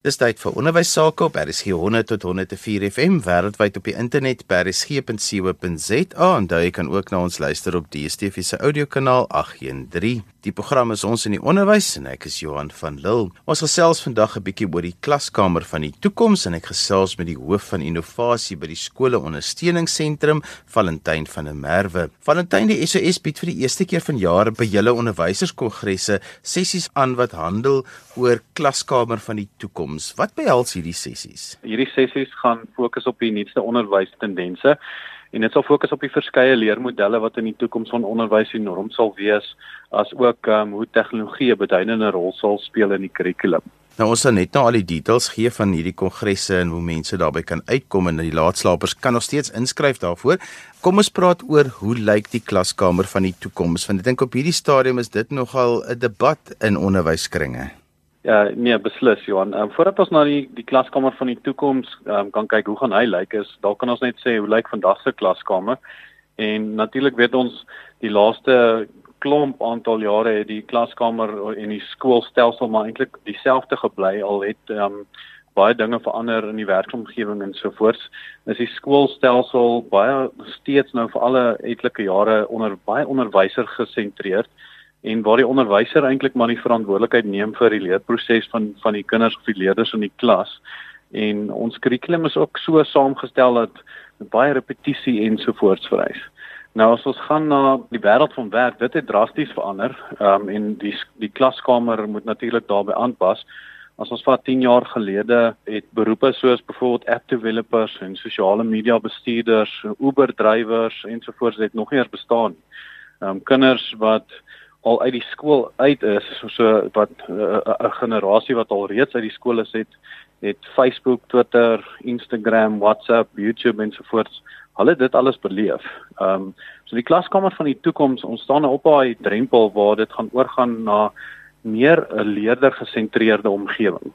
Dis tyd vir onderwys sake op RSG 100 tot 104 FM wêreldwyd op die internet by rsg.co.za en jy kan ook na ons luister op DStv se audiokanaal 813. Die program is ons in die onderwys en ek is Johan van Lille. Ons gesels vandag 'n bietjie oor die klaskamer van die toekoms en ek gesels met die hoof van innovasie by die skole ondersteuningsentrum, Valentyn van der Merwe. Valentyn, die SOS bied vir die eerste keer van jare by julle onderwyserskongresse sessies aan wat handel oor klaskamer van die toekoms. Wat behels hierdie sessies? Hierdie sessies gaan fokus op die nuutste onderwystendense en dit sal fokus op die verskeie leermodelle wat in die toekoms van onderwys die norm sal wees, as ook um, hoe tegnologie 'n beduidende rol sal speel in die kurrikulum. Nou ons sal net nou al die details gee van hierdie kongresse en hoe mense daarbey kan uitkom en die laatslapers kan nog steeds inskryf daarvoor. Kom ons praat oor hoe lyk die klaskamer van die toekoms want ek dink op hierdie stadium is dit nogal 'n debat in onderwyskringe. Ja, nee, beslis Johan. Ehm um, voordat ons na die die klaskamer van die toekoms ehm um, kan kyk hoe gaan hy lyk is, dalk kan ons net sê hoe lyk vandag se klaskamer. En natuurlik weet ons die laaste klomp aantal jare het die klaskamer en die skoolstelsel maar eintlik dieselfde gebly al het ehm um, baie dinge verander in die werksomgewing en so voort. Is die skoolstelsel baie steeds nou vir alle etlike jare onder baie onderwyser gesentreerd en waar die onderwyser eintlik maar die verantwoordelikheid neem vir die leerproses van van die kinders of die leerders in die klas. En ons kurrikulum is ook so saamgestel dat baie repetisie ensovoorts vereis. Nou as ons gaan na die wêreld van werk, dit het drasties verander. Ehm um, en die die klaskamer moet natuurlik daarbey aanpas. As ons vat 10 jaar gelede het beroepe soos byvoorbeeld app developers en sosiale media bestuurders, Uber drywers ensovoorts het nog nie eens bestaan nie. Ehm um, kinders wat al uit die skool uit is so wat eh, 'n uh, generasie wat al reeds uit die skool is het het Facebook, Twitter, Instagram, WhatsApp, YouTube ensovoorts hulle dit alles beleef. Ehm um, so die klaskamer van die toekoms ontstaan op daai drempel waar dit gaan oorgaan na meer 'n leerder gesentreerde omgewing.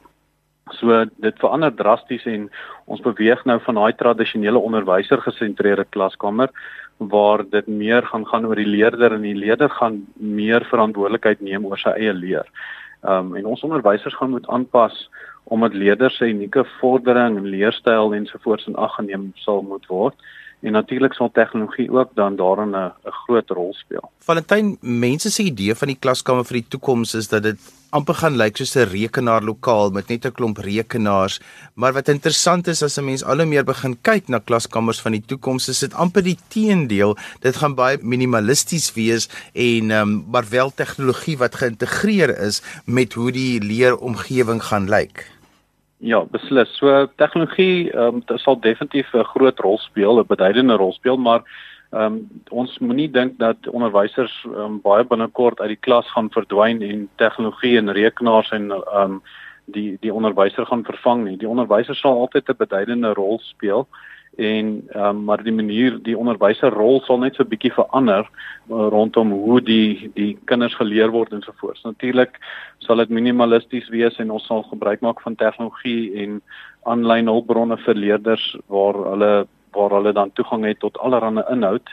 So dit verander drasties en ons beweeg nou van daai tradisionele onderwyser gesentreerde klaskamer waar dit meer gaan gaan oor die leerder en die leerder gaan meer verantwoordelikheid neem oor sy eie leer. Ehm um, en ons onderwysers gaan moet aanpas omdat leerders se unieke vordering en leerstyl ensovoorts in ag geneem sal moet word en natuurlik sal tegnologie ook dan daarin 'n groot rol speel. Valentyn, mense se idee van die klaskamer vir die toekoms is dat dit amper gaan lyk soos 'n rekenaarlokaal met net 'n klomp rekenaars, maar wat interessant is as 'n mens al hoe meer begin kyk na klaskamers van die toekoms, is dit amper die teendeel. Dit gaan baie minimalisties wees en ehm um, maar wel tegnologie wat geïntegreer is met hoe die leeromgewing gaan lyk. Ja, beslis. So tegnologie ehm um, sal definitief 'n groot rol speel, 'n beduidende rol speel, maar ehm um, ons moenie dink dat onderwysers um, baie binnekort uit die klas gaan verdwyn en tegnologie en rekenaars en ehm um, die die onderwyser gaan vervang nie. Die onderwyser sal altyd 'n beduidende rol speel en um, maar die manier die onderwyser rol sal net so 'n bietjie verander uh, rondom hoe die die kinders geleer word en so voort. Natuurlik sal dit minimalisties wees en ons sal gebruik maak van tegnologie en aanlyn hulpbronne vir leerders waar hulle waar hulle dan toegang het tot allerlei inhoud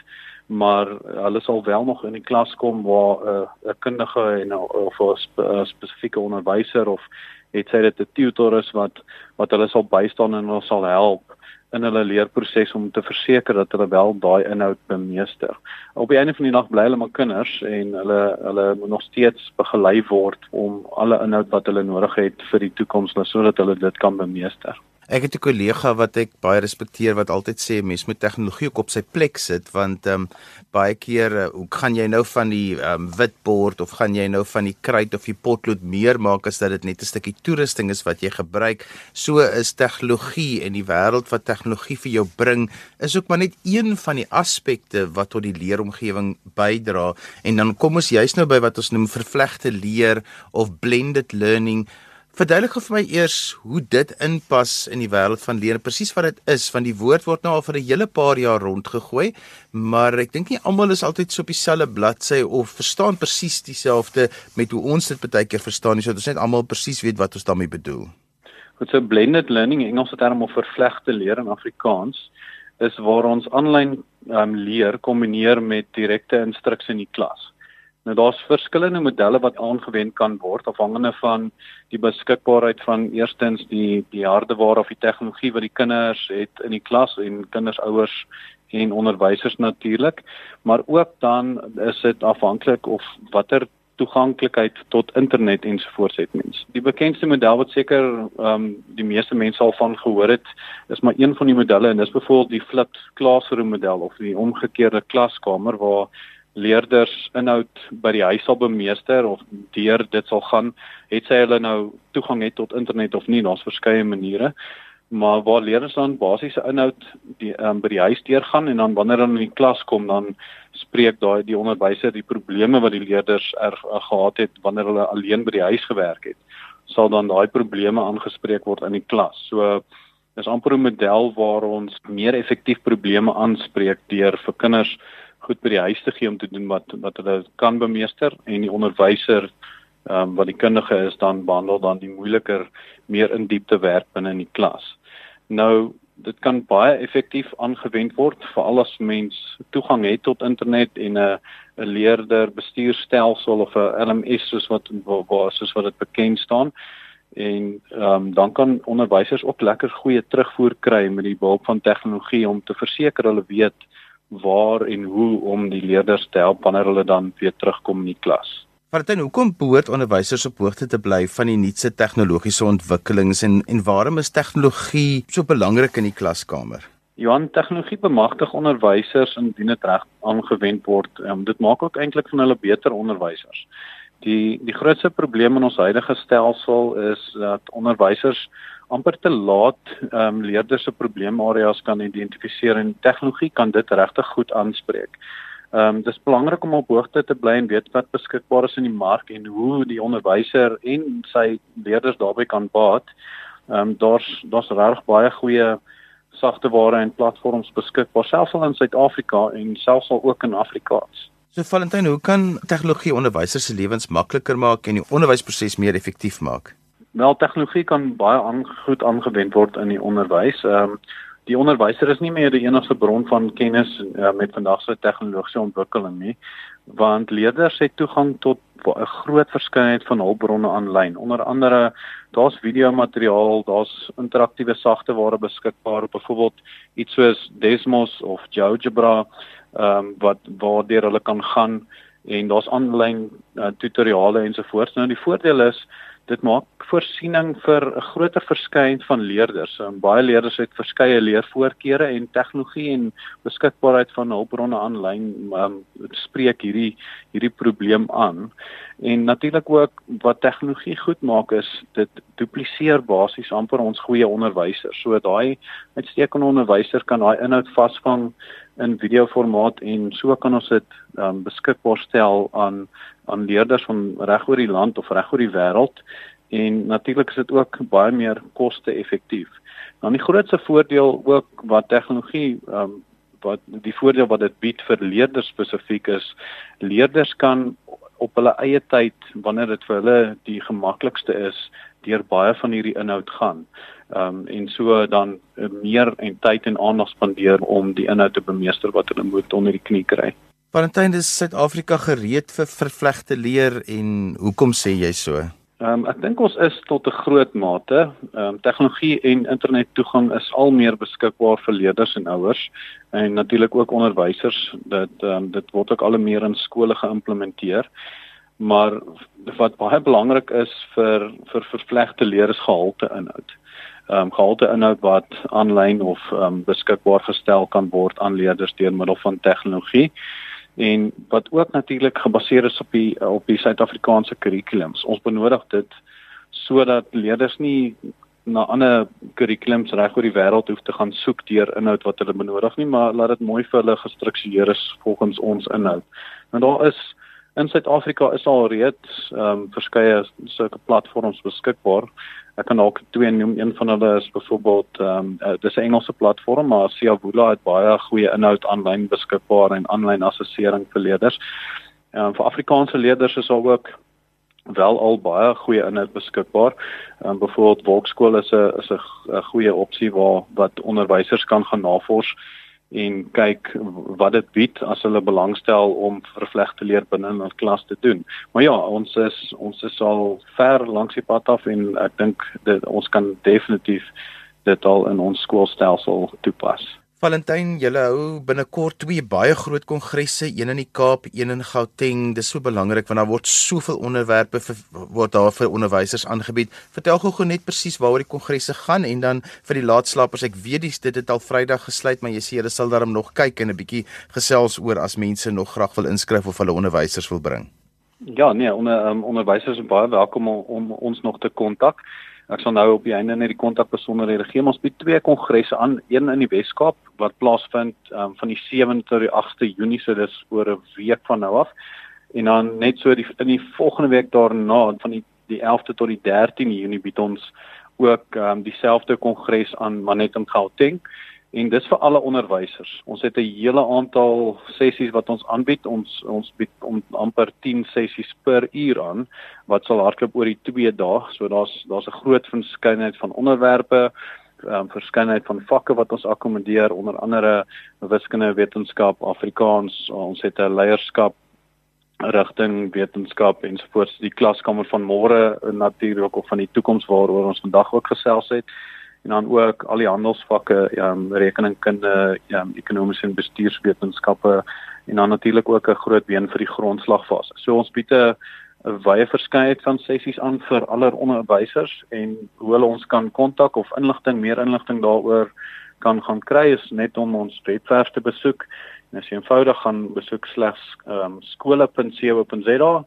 maar hulle sal wel nog in die klas kom waar 'n uh, kundige en of 'n spe, spesifieke onderwyser of het sy dit 'n tutor is wat wat hulle sal bystaan en hulle sal help in hulle leerproses om te verseker dat hulle wel daai inhoud bemeester. Op die einde van die dag bly hulle maar kinders en hulle hulle moet nog steeds begelei word om alle inhoud wat hulle nodig het vir die toekoms sodat hulle dit kan bemeester. Ek het 'n kollega wat ek baie respekteer wat altyd sê mens moet tegnologie ook op sy plek sit want ehm um, baie keer uh, hoe gaan jy nou van die ehm um, witbord of gaan jy nou van die kruit of die potlood meer maak as dat dit net 'n stukkie toerusting is wat jy gebruik. So is tegnologie en die wêreld wat tegnologie vir jou bring is ook maar net een van die aspekte wat tot die leeromgewing bydra en dan kom ons juist nou by wat ons noem vervlegte leer of blended learning Verduidelik vir my eers hoe dit inpas in die wêreld van leer, presies wat dit is, want die woord word nou al vir 'n hele paar jaar rondgegooi, maar ek dink nie almal is altyd so op dieselfde bladsy of verstaan presies dieselfde met hoe ons dit baie keer verstaan, nie, so dat ons net almal presies weet wat ons daarmee bedoel. Goed, so blended learning, Engelse term of vervlegte leer in Afrikaans, is waar ons aanlyn um, leer kombineer met direkte instruksie in die klas. Nou daar's verskillende modelle wat aangewend kan word afhangende van die beskikbaarheid van eerstens die die hardeware of die tegnologie wat die kinders het in die klas en kinders ouers en onderwysers natuurlik, maar ook dan is dit afhanklik of watter toeganklikheid tot internet ensovoorts het mens. Die bekendste model wat seker ehm um, die meeste mense al van gehoor het, is maar een van die modelle en dis byvoorbeeld die flipped classroom model of die omgekeerde klaskamer waar leerders inhoud by die huis sal bemeester of deur dit sal gaan, het sy hulle nou toegang het tot internet of nie, daar's verskeie maniere maar waar leerders dan basiese inhoud die um, by die huis deurgaan en dan wanneer hulle in die klas kom dan spreek daai die onderwyser die probleme wat die leerders er, er gehad het wanneer hulle alleen by die huis gewerk het sal dan daai probleme aangespreek word in die klas. So is amper 'n model waar ons meer effektief probleme aanspreek deur vir kinders goed by die huis te gee om te doen wat wat hulle kan bemeester en die onderwyser ehm um, wat die kundige is dan behandel dan die moeiliker meer in diepte werk binne in die klas. Nou dit kan baie effektief aangewend word veral as mens toegang het tot internet en 'n 'n leerder bestuurstelsel of 'n LMS soos wat waar soos wat dit bekend staan en ehm um, dan kan onderwysers ook lekker goeie terugvoer kry met die behulp van tegnologie om te verseker hulle weet waar en hoe om die leerders te help wanneer hulle dan weer terugkom in die klas. Martin, hoekom behoort onderwysers op hoogte te bly van die nuutste tegnologiese ontwikkelings en en waarom is tegnologie so belangrik in die klaskamer? Johan, tegnologie bemagtig onderwysers indien dit reg aangewend word. Um, dit maak ook eintlik van hulle beter onderwysers. Die die grootste probleem in ons huidige stelsel is dat onderwysers amper te laat ehm um, leerders se probleemareas kan identifiseer en tegnologie kan dit regtig goed aanspreek. Ehm um, dis belangrik om op hoogte te bly en weet wat beskikbaar is in die mark en hoe die onderwyser en sy leerders daarbey kan baat. Ehm um, daar's daar's reg baie goeie sagteware en platforms beskikbaar selfs al in Suid-Afrika en selfs al ook in Afrikaans. So Valentyn, hoe kan tegnologie onderwysers se lewens makliker maak en die onderwysproses meer effektief maak? Wel, tegnologie kan baie aan, goed aangewend word in die onderwys. Ehm um, die onderwyser is nie meer die enigste bron van kennis uh, met vandag se tegnologiese ontwikkeling nie, want leerders het toegang tot 'n groot verskeidenheid van hulpbronne aanlyn. Onder andere daar's videomateriaal, daar's interaktiewe sagteware beskikbaar, byvoorbeeld iets soos Desmos of GeoGebra, ehm um, wat waardeur hulle kan gaan en daar's aanlyn uh, tutoriale ensovoorts. Nou die voordeel is dit maak voorsiening vir 'n groter verskeidenheid van leerders. So, baie leerders het verskeie leervoorkeure en tegnologie en beskikbaarheid van hulpbronne aanlyn um, spreek hierdie hierdie probleem aan. En natuurlik ook wat tegnologie goed maak is dit dupliseer basies amper ons goeie onderwysers. So daai uitstekende onderwyser kan daai inhoud vasvang in videoformaat en so kan ons dit um, beskikbaar stel aan aan leerders van reg oor die land of reg oor die wêreld en natuurlik is dit ook baie meer koste-effektief. Dan die grootste voordeel ook wat tegnologie um, wat die voordeel wat dit bied vir leerders spesifiek is leerders kan op hulle eie tyd wanneer dit vir hulle die gemaklikste is deur baie van hierdie inhoud gaan. Ehm um, en so dan meer en tyd en aandag spandeer om die inhoud te bemeester wat hulle moet onder die knie kry. Valentyn, is Suid-Afrika gereed vir vervlegte leer en hoekom sê jy so? Ehm um, ek dink ons is tot 'n groot mate. Ehm um, tegnologie en internet toegang is al meer beskikbaar vir leerders en ouers en natuurlik ook onderwysers. Dit ehm um, dit word ook al meer in skole geïmplementeer. Maar wat baie belangrik is vir vir vervlegte leer is gehalte inhoud. Ehm um, gehalte inhoud wat aanlyn of ehm um, beskikbaar gestel kan word aan leerders deur middel van tegnologie en wat ook natuurlik gebaseer is op die op die Suid-Afrikaanse kurrikulums. Ons benodig dit sodat leerders nie na ander kurrikulums reg oor die wêreld hoef te gaan soek deur inhoud wat hulle benodig nie, maar laat dit mooi vir hulle gestruktureer is volgens ons inhoud. Nou daar is in Suid-Afrika is al reeds ehm um, verskeie sulke platforms beskikbaar Ek kan ook twee noem. Een van hulle is byvoorbeeld ehm um, uh, dis 'n Engelse platform, maar Siavula het baie goeie inhoud aanlyn beskikbaar en aanlyn assessering vir leerders. Ehm um, vir Afrikaanse leerders is daar ook wel al baie goeie inhoud beskikbaar. Ehm um, byvoorbeeld Volkskool is 'n is 'n goeie opsie waar wat onderwysers kan gaan navors en kyk wat dit bied as hulle belangstel om vervleg te leer binne 'n klas te doen. Maar ja, ons is ons is al ver langs die pad af en ek dink dit ons kan definitief dit al in ons skoolstelsel toepas. Valentyn, julle hou binnekort twee baie groot kongresse, een in die Kaap, een in Gauteng. Dis so belangrik want daar word soveel onderwerpe vir word daar vir onderwysers aangebied. Vertel gou-gou net presies waaroor die kongresse gaan en dan vir die laatslapers. Ek weet dis dit het al Vrydag gesluit, maar jy sê julle sal daarom nog kyk en 'n bietjie gesels oor as mense nog graag wil inskryf of hulle onderwysers wil bring. Ja, nee, onder um, onderwysers is baie welkom om, om ons nog te kontak. Ek sal nou op die einde net die kontakbesonderhede gee. Ons het twee kongresse aan, een in die Wes-Kaap wat plaasvind um, van die 7de tot die 8de Junie, so dis oor 'n week van nou af. En dan net so die in die volgende week daarna van die die 11de tot die 13de Junie bied ons ook um, dieselfde kongres aan Manet in Gauteng en dis vir alle onderwysers. Ons het 'n hele aantal sessies wat ons aanbied. Ons ons bied om amper 10 sessies per uur aan wat sal hardloop oor die 2 dae. So daar's daar's 'n groot verskeidenheid van onderwerpe, um, verskeidenheid van vakke wat ons akkommodeer, onder andere wiskunde, wetenskap, Afrikaans. Ons het 'n leierskap rigting wetenskap ensovoorts die klaskamer van môre natuurlik of van die toekoms waaroor ons vandag ook gesels het en dan ook al die handelsvakke, ja, um, rekeningkunde, ja, ekonomiese en bestuurswetenskappe en dan natuurlik ook 'n groot been vir die grondslagfase. So ons bied 'n wye verskeidenheid van sessies aan vir aller onderwysers en hoe hulle ons kan kontak of inligting, meer inligting daaroor kan gaan kry is net om ons webwerf te besoek. En as jy eenvoudig gaan besoek slegs ehm um, skole.co.za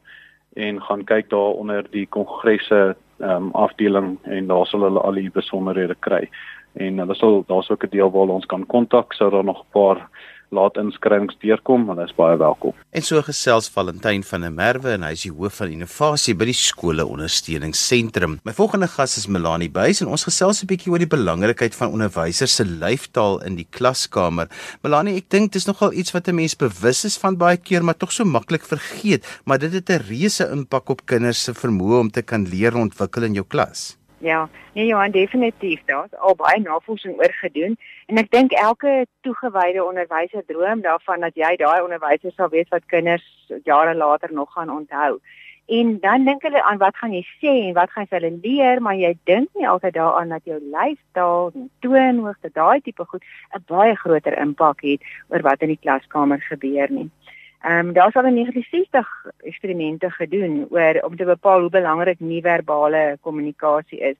en gaan kyk daar onder die kongresse ehm um, afdeling en daar sal hulle al die besonderhede kry. En hulle sal daar's ook 'n deel waar ons kan kontak sou daar nog 'n paar laat inskrywings deurkom, hulle is baie welkom. En so gesels Valentyn van der Merwe en hy is die hoof van innovasie by die skole ondersteuningsentrum. My volgende gas is Melanie Buys en ons gesels 'n bietjie oor die belangrikheid van onderwysers se lyfstaal in die klaskamer. Melanie, ek dink dis nogal iets wat 'n mens bewus is van baie keer, maar tog so maklik vergeet, maar dit het 'n reuse impak op kinders se vermoë om te kan leer en ontwikkel in jou klas. Ja, nee Johan, definitief. Daar's al baie navorsing oor gedoen en ek dink elke toegewyde onderwyser droom daarvan dat jy daai onderwyser sal wees wat kinders jare later nog gaan onthou. En dan dink hulle aan wat gaan jy sê en wat gaan hulle leer, maar jy dink nie altyd daaraan dat jou lyfstaal, toonhoogte, daai tipe goed 'n baie groter impak het oor wat in die klaskamer gebeur nie. Ehm um, daar is al in 1960 eksperimente gedoen oor om te bepaal hoe belangrik nie-verbale kommunikasie is.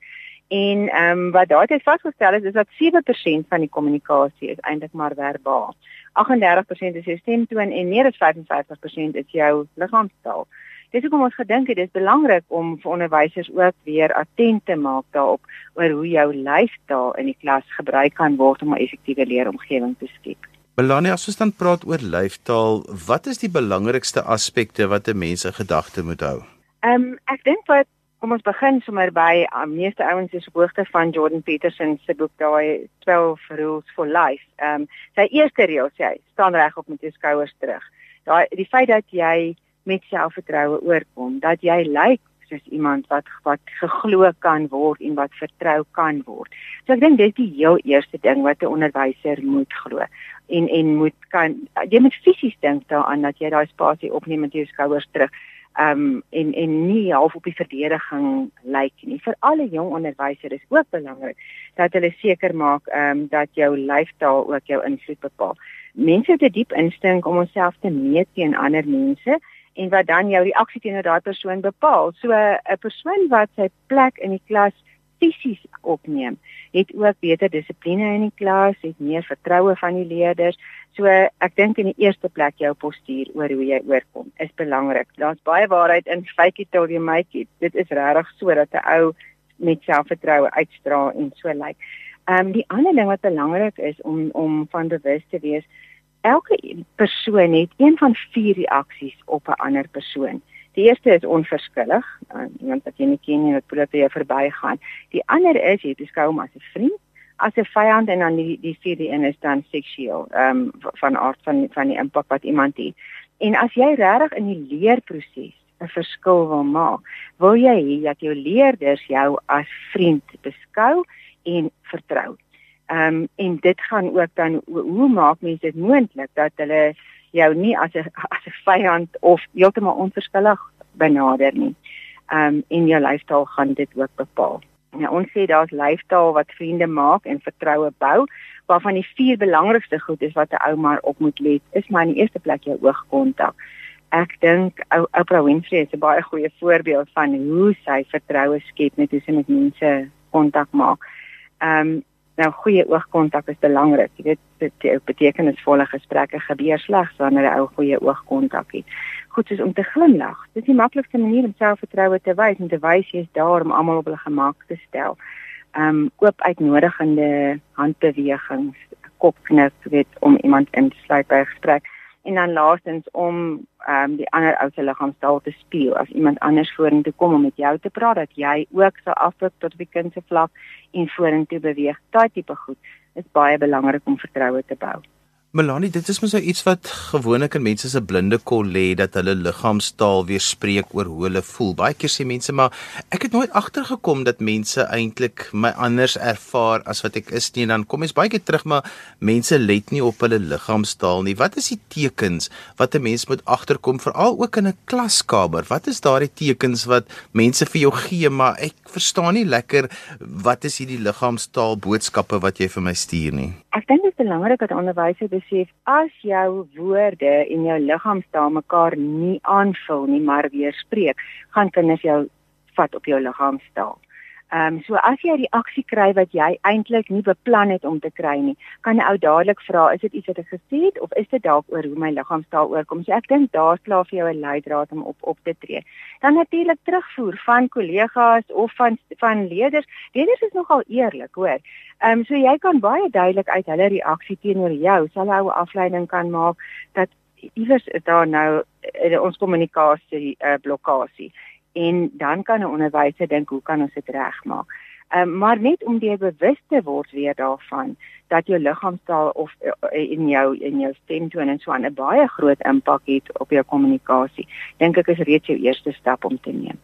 En ehm um, wat daai het vasgestel is is dat 7% van die kommunikasie is eintlik maar verbaal. 38% is jou stemtoon en meer as 55% is jou liggaamstaal. Dis hoekom ons gedink het dis belangrik om vir onderwysers ook weer attent te maak daarop oor hoe jou lyfstaal in die klas gebruik kan word om 'n effektiewe leeromgewing te skep. Melanie, as ons dan praat oor lyfstaal, wat is die belangrikste aspekte wat 'n mens in gedagte moet hou? Ehm um, ek dink wat kom ons begin sommer by uh, meeste ouens is op hoogte van Jordan Peterson se boek daai 12 rules for life. Ehm um, sy eerste reël sê hy staan reg op met jou skouers terug. Daai die feit dat jy met selfvertroue oorkom, dat jy lyk soos iemand wat wat geglo kan word en wat vertrou kan word. So ek dink dis die heel eerste ding wat 'n onderwyser moet glo en en moet kan jy moet fisies dink daaraan dat jy daai spasie opneem met jou skouers terug. Ehm um, en en nie half op die verdediging lyk nie. Vir alle jong onderwysers is ook belangrik dat hulle seker maak ehm um, dat jou lyfstaal ook jou invloed bepaal. Mense het 'n diep instink om onsself te meet teen ander mense en wat dan jou reaksie teenoor daai persoon bepaal. So 'n persoon wat sy plek in die klas fisies opneem, het ook beter dissipline in die klas, het meer vertroue van die leerders. So ek dink in die eerste plek jou postuur oor hoe jy oorkom is belangrik. Daar's baie waarheid in fake it till you make it. Dit is regtig so dat 'n ou met selfvertroue uitstraal en so lyk. Like. Ehm um, die ander ding wat belangrik is om om van bewus te wees, elke persoon het een van vier reaksies op 'n ander persoon. Die eerste is onverskillig, uh, iemand wat jy nie ken nie wat probeer jou verbygaan. Die ander is jy beskou hom as 'n vriend, as 'n vyand en dan die die vierde een is dan seksueel, ehm um, van aard van van die impak wat iemand het. En as jy regtig in die leerproses 'n verskil wil maak, wil jy hê dat jou leerders jou as vriend beskou en vertrou Ehm um, en dit gaan ook dan hoe maak mense dit moontlik dat hulle jou nie as 'n as 'n vyand of heeltemal onverskillig benader nie. Ehm um, en jou lyfstaal gaan dit ook bepaal. Nou ons sê daar's lyfstaal wat vriende maak en vertroue bou, waarvan die vier belangrikste goed is wat 'n ou maar op moet let. Is maar in die eerste plek jou oogkontak. Ek dink Oprah Winfrey is 'n baie goeie voorbeeld van hoe sy vertroue skep met hoe sy met mense kontak maak. Ehm um, Nou goeie oogkontak is belangrik. Jy weet dit betekenisvolle gesprekke gebeur slegs wanneer 'n ou goeie oogkontak het. Goed soos om te glimlag. Dit is die maklikste manier om selfvertroue te wys en te wys jy is daar om almal op hulle gemak te stel. Ehm um, oop uitnodigende handbewegings, kopknik, weet om iemand in te sluit by 'n gesprek en dan laastens om ehm um, die ander ou se liggaamstaal te speel as iemand anders vorentoe kom om met jou te praat dat jy ook sal afdruk tot op die kind se vlak en vorentoe beweeg. Daai tipe goed is baie belangrik om vertroue te bou. Melanie, dit is mos nou iets wat gewoonlik in mense se blinde kol lê dat hulle liggaamstaal weer spreek oor hoe hulle voel. Baie keer sê mense maar ek het nooit agtergekom dat mense eintlik my anders ervaar as wat ek is nie. En dan kom mens baie keer terug maar mense let nie op hulle liggaamstaal nie. Wat is die tekens wat 'n mens moet agterkom veral ook in 'n klaskamer? Wat is daardie tekens wat mense vir jou gee maar ek verstaan nie lekker wat is hierdie liggaamstaal boodskappe wat jy vir my stuur nie? Ek dink dit is belangrik dat onderwysers besef as jou woorde en jou liggaamstaal mekaar nie aanvul nie, maar weerspreek, gaan kinders jou vat op jou liggaamstaal. Ehm um, so as jy 'n reaksie kry wat jy eintlik nie beplan het om te kry nie, kan 'n ou dadelik vra, is dit iets wat ek gesê het of is dit dalk oor hoe my liggaamstaal oorkom? So ek dink daar's klaar vir jou 'n leidraad om op op te tree. Dan natuurlik terugvoer van kollegas of van van leerders. Leerders is nogal eerlik, hoor. Ehm um, so jy kan baie duidelik uit hulle reaksie teenoor jou sal 'n ou afleiding kan maak dat iewers is daar nou uh, ons kommunikasie uh, blokkasie en dan kan 'n onderwyser dink hoe kan ons dit regmaak. Ehm um, maar net om jy bewus te word weer daarvan dat jou liggaamstaal of uh, in jou in jou stemtoon en so aan 'n baie groot impak het op jou kommunikasie. Dink ek is reeds jou eerste stap om te neem.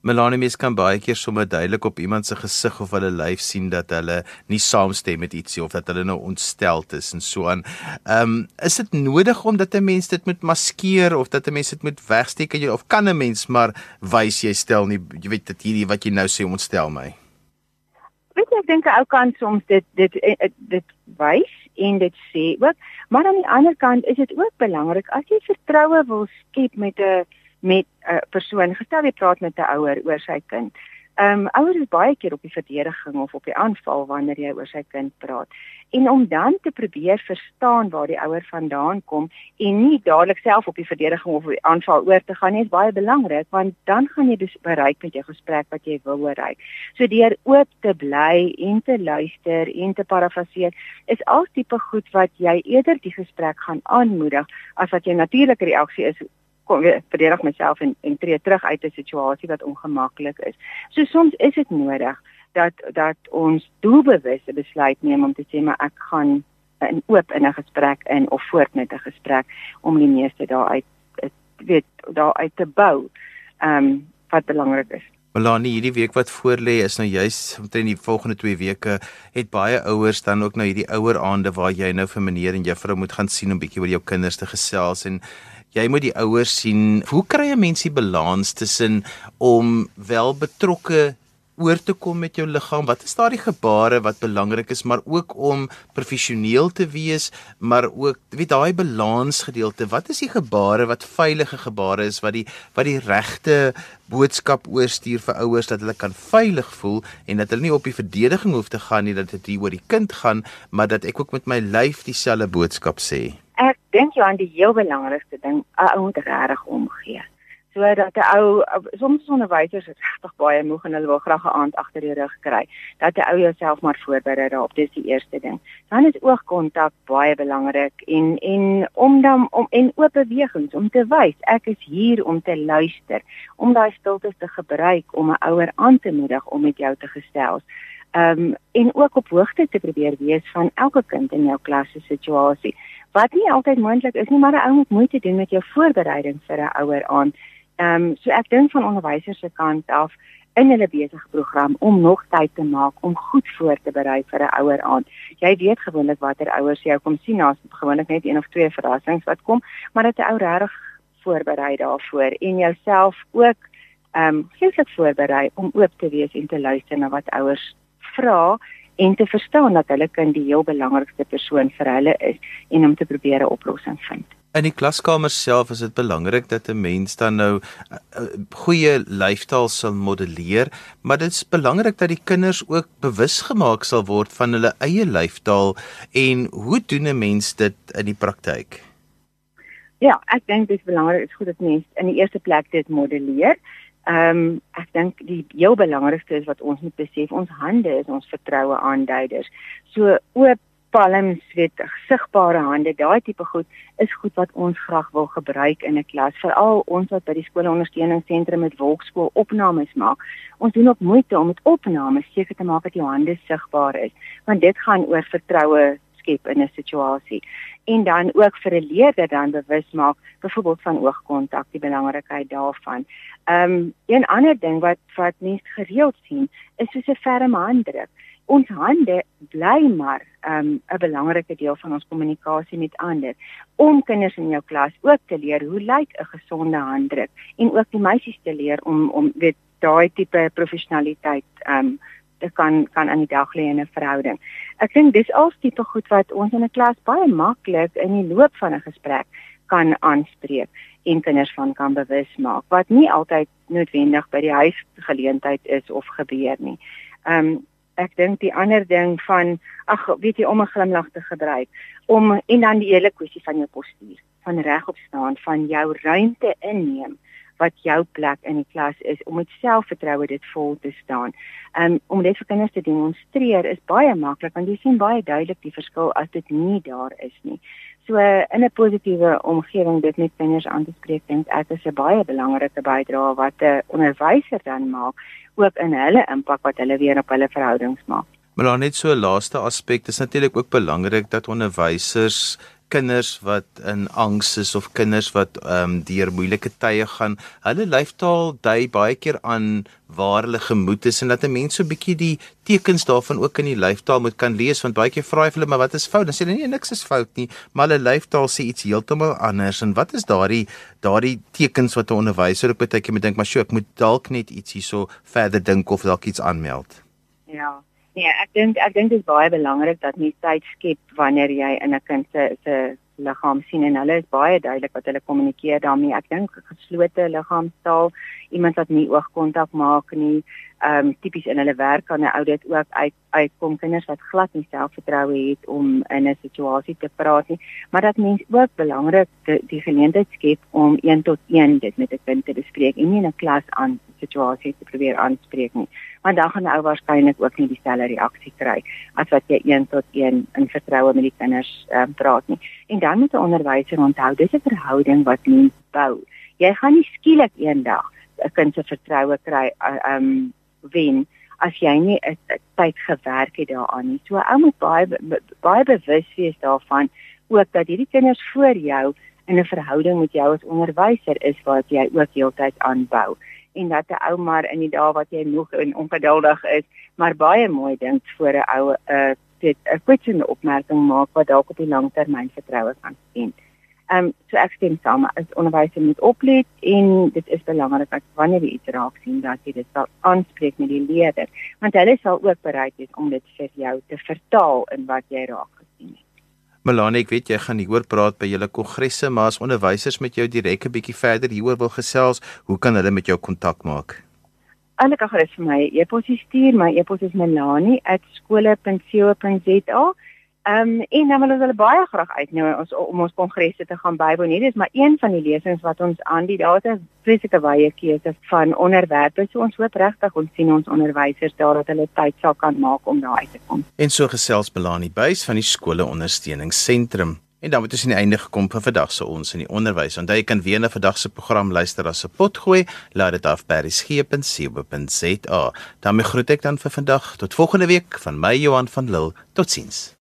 Melanie mens kan baie keer sommer duidelik op iemand se gesig of hulle lyf sien dat hulle nie saamstem met ietsie of dat hulle nou ontsteld is en so aan. Ehm um, is dit nodig om dat 'n mens dit moet maskeer of dat 'n mens dit moet wegsteek of kan 'n mens maar wys jy stel nie jy weet dit hierdie wat jy nou sê ontstel my. Weet jy ek dink 'n ou kan soms dit dit dit, eh, dit wys en dit sê ook maar aan die ander kant is dit ook belangrik as jy vertroue wil skep met 'n met 'n uh, persoon. Gestel jy praat met 'n ouer oor sy kind. Ehm um, ouers is baie keer op die verdediging of op die aanval wanneer jy oor sy kind praat. En om dan te probeer verstaan waar die ouer vandaan kom en nie dadelik self op die verdediging of die aanval oor te gaan nie, is baie belangrik want dan gaan jy dus bereik met jou gesprek wat jy wil bereik. So deur oop te bly en te luister en te parafraseer is al tipe goed wat jy eerder die gesprek gaan aanmoedig as wat jou natuurlike reaksie is kom weer verdedig myself en en tree terug uit 'n situasie wat ongemaklik is. So soms is dit nodig dat dat ons doelbewuste besluit neem om te sê maar ek gaan in oop in 'n gesprek in of voort met 'n gesprek om die meeste daaruit weet daaruit te bou. Ehm um, wat belangrik is. Melanie, hierdie week wat voorlê is nou juis omtrent die volgende 2 weke het baie ouers dan ook nou hierdie ouer aande waar jy nou vir meneer en juffrou moet gaan sien om bietjie oor jou kinders te gesels en jy moet die ouers sien. Hoe kry 'n mens die balans tussen om wel betrokke oor te kom met jou liggaam? Wat is daardie gebare wat belangrik is, maar ook om professioneel te wees, maar ook weet daai balans gedeelte. Wat is die gebare wat veilige gebare is wat die wat die regte boodskap oorstuur vir ouers dat hulle kan veilig voel en dat hulle nie op die verdediging hoef te gaan nie dat dit hier oor die kind gaan, maar dat ek ook met my lyf dieselfde boodskap sê ek dink jy aan die heel belangrikste ding, 'n ou moet regtig omgee. Sodat 'n ou soms onderwysers is regtig baie moeg en hulle wil graag 'n aand agter die rug kry. Dat 'n ou jouself maar voorberei daarop, dis die eerste ding. Dan is oogkontak baie belangrik en en om dan om en oop bewegings om te wys ek is hier om te luister, om daai stilte te gebruik om 'n ouer aan te moedig om met jou te gesels. Ehm um, en ook op hoogte te probeer wees van elke kind in jou klas se situasie wat nie altyd moontlik is nie, maar 'n ou moet moeite doen met jou voorbereiding vir 'n ouer aan. Ehm um, so ek dink van onderwysers se kant af in hulle besige program om nog tyd te maak om goed voor te berei vir 'n ouer aand. Jy weet gewoonlik watter ouers jou kom sien, daar's gewoonlik net een of twee verrassings wat kom, maar dit 'n ou regtig voorberei daarvoor en jouself ook ehm um, geestelik voorberei om oop te wees en te luister na wat ouers vra en te verstaan dat hulle kind die heel belangrikste persoon vir hulle is en om te probeer 'n oplossing vind. In die klaskamer self is dit belangrik dat 'n mens dan nou uh, uh, goeie lyfstaal sal modelleer, maar dit is belangrik dat die kinders ook bewus gemaak sal word van hulle eie lyfstaal en hoe doen 'n mens dit in die praktyk? Ja, ek dink dit is belangrik, dit is goed dat mens in die eerste plek dit modelleer. Ehm um, ek dink die heel belangrikste is wat ons moet besef, ons hande is ons vertroue aanduiders. So oop palms, weet sigbare hande, daai tipe goed is goed wat ons graag wil gebruik in 'n klas, veral ons wat by die skoolondersteuningsentrum met wolkskool opnames maak. Ons doen ook moeite om met opnames seker te maak dat jou hande sigbaar is, want dit gaan oor vertroue skep in 'n situasie en dan ook vir 'n leerder dan bewus maak byvoorbeeld van oogkontak die belangrikheid daarvan. Ehm um, een ander ding wat wat mense gereeld sien is soos 'n ferme handdruk. Ons hande bly maar ehm um, 'n belangrike deel van ons kommunikasie met ander. Om kinders in jou klas ook te leer hoe lyk 'n gesonde handdruk en ook die meisies te leer om om weet daai tipe professionaliteit ehm um, te kan kan aan die dag lê in 'n verhouding. Ek dink dis al tipe goed wat ons in 'n klas baie maklik in die loop van 'n gesprek kan aanspreek en kinders van kan bewus maak wat nie altyd noodwendig by die huisgeleentheid is of gebeur nie. Ehm um, ek dink die ander ding van ag weet jy om 'n glimlag te gebruik om en dan die hele kwessie van jou postuur, van regop staan, van jou ruimte inneem wat jou plek in die klas is om met selfvertroue dit vol te staan. Um om dit vir kinders te demonstreer is baie maklik want jy sien baie duidelik die verskil as dit nie daar is nie. So in 'n positiewe omgewing dit met kinders aan te spreek dink ek is 'n baie belangrike bydrae wat 'n onderwyser dan maak ook in hulle impak wat hulle weer op hulle verhoudings maak. Maar dan net so 'n laaste aspek, dis natuurlik ook belangrik dat onderwysers kinders wat in angs is of kinders wat ehm um, deur moeilike tye gaan, hulle lyfstaal dui baie keer aan waar hulle gemoed is en dat 'n mens so 'n bietjie die tekens daarvan ook in die lyfstaal moet kan lees want baie keer vra hy hulle maar wat is fout? Dan sê hulle nee, niks is fout nie, maar hulle lyfstaal sê iets heeltemal anders en wat is daardie daardie tekens wat 'n onderwyser op baie keer moet dink maar sjoe, ek moet dalk net iets hierso verder dink of dalk iets aanmeld. Ja. Nee, ek dink ek dink dit is baie belangrik dat mens tyd skep wanneer jy in 'n kind se se liggaam sien en hulle is baie duidelik wat hulle kommunikeer daarmee. Ek dink geslote liggaamstaal, iemand wat nie oogkontak maak nie, ehm um, tipies in hulle werk kan 'n ou dit ook uit uitkom kinders wat glad nie selfvertroue het om in 'n situasie te praat nie, maar dat mens ook belangrik die, die geleentheid skep om een tot een dit met 'n kind te bespreek en nie 'n klas aan situasie te probeer aanspreek nie. Want dan gaan die ou waarskynlik ook nie dieselfde reaksie kry as wat jy een tot een in vertroue met die kinders ehm um, praat nie. En dan moet 'n onderwyser onthou, dis 'n verhouding wat mens bou. Jy gaan nie skielik eendag 'n kind se vertroue kry ehm um, wen as jy nie 'n tyd gewerk het daaraan nie. So ou moet baie baie bewus wees daarvan ook dat hierdie kinders voor jou in 'n verhouding met jou as onderwyser is wat jy ook heeltyd aanbou en dat 'n ou maar in die dae wat jy nog ongeduldig is, maar baie mooi dink voor 'n ou 'n uh, 'n kwetsende opmerking maak wat dalk op die langtermyn vertroue kan skend. Ehm um, so ek stem saam as onderwysers moet oplet en dit is belangrik dat wanneer jy iets raak sien dat jy dit sal aanspreek met die leerder want hulle sal ook bereid wees om dit vir jou te vertaal in wat jy raak gesien het. Melanie, ek weet jy gaan hieroor praat by julle kongresse, maar as onderwysers met jou direk 'n bietjie verder hieroor wil gesels, hoe kan hulle met jou kontak maak? Hulle kan gerus vir my e-pos stuur, my e-pos is melanie@skole.co.za. Ehm um, en dan wil ons hulle baie graag uitnooi ons om ons kongresse te gaan bywoon. Hierdie is maar een van die lesings wat ons aanbied. Daar is 'n spesifieke wye keuse van onderwerpe. So ons hoop regtig ons sien ons onderwysers daar dat hulle tyd sal kan maak om daar uit te kom. En so gesels Belani Buys van die skole ondersteuningsentrum. En dan het ons aan die einde gekom vir vandag se ons in die onderwys. Onthou jy kan weer na vandag se program luister as 'n potgooi. Laat dit af by resgep.co.za. daarmee groet ek dan vir vandag. Tot volgende week van my Johan van Lille. Totsiens.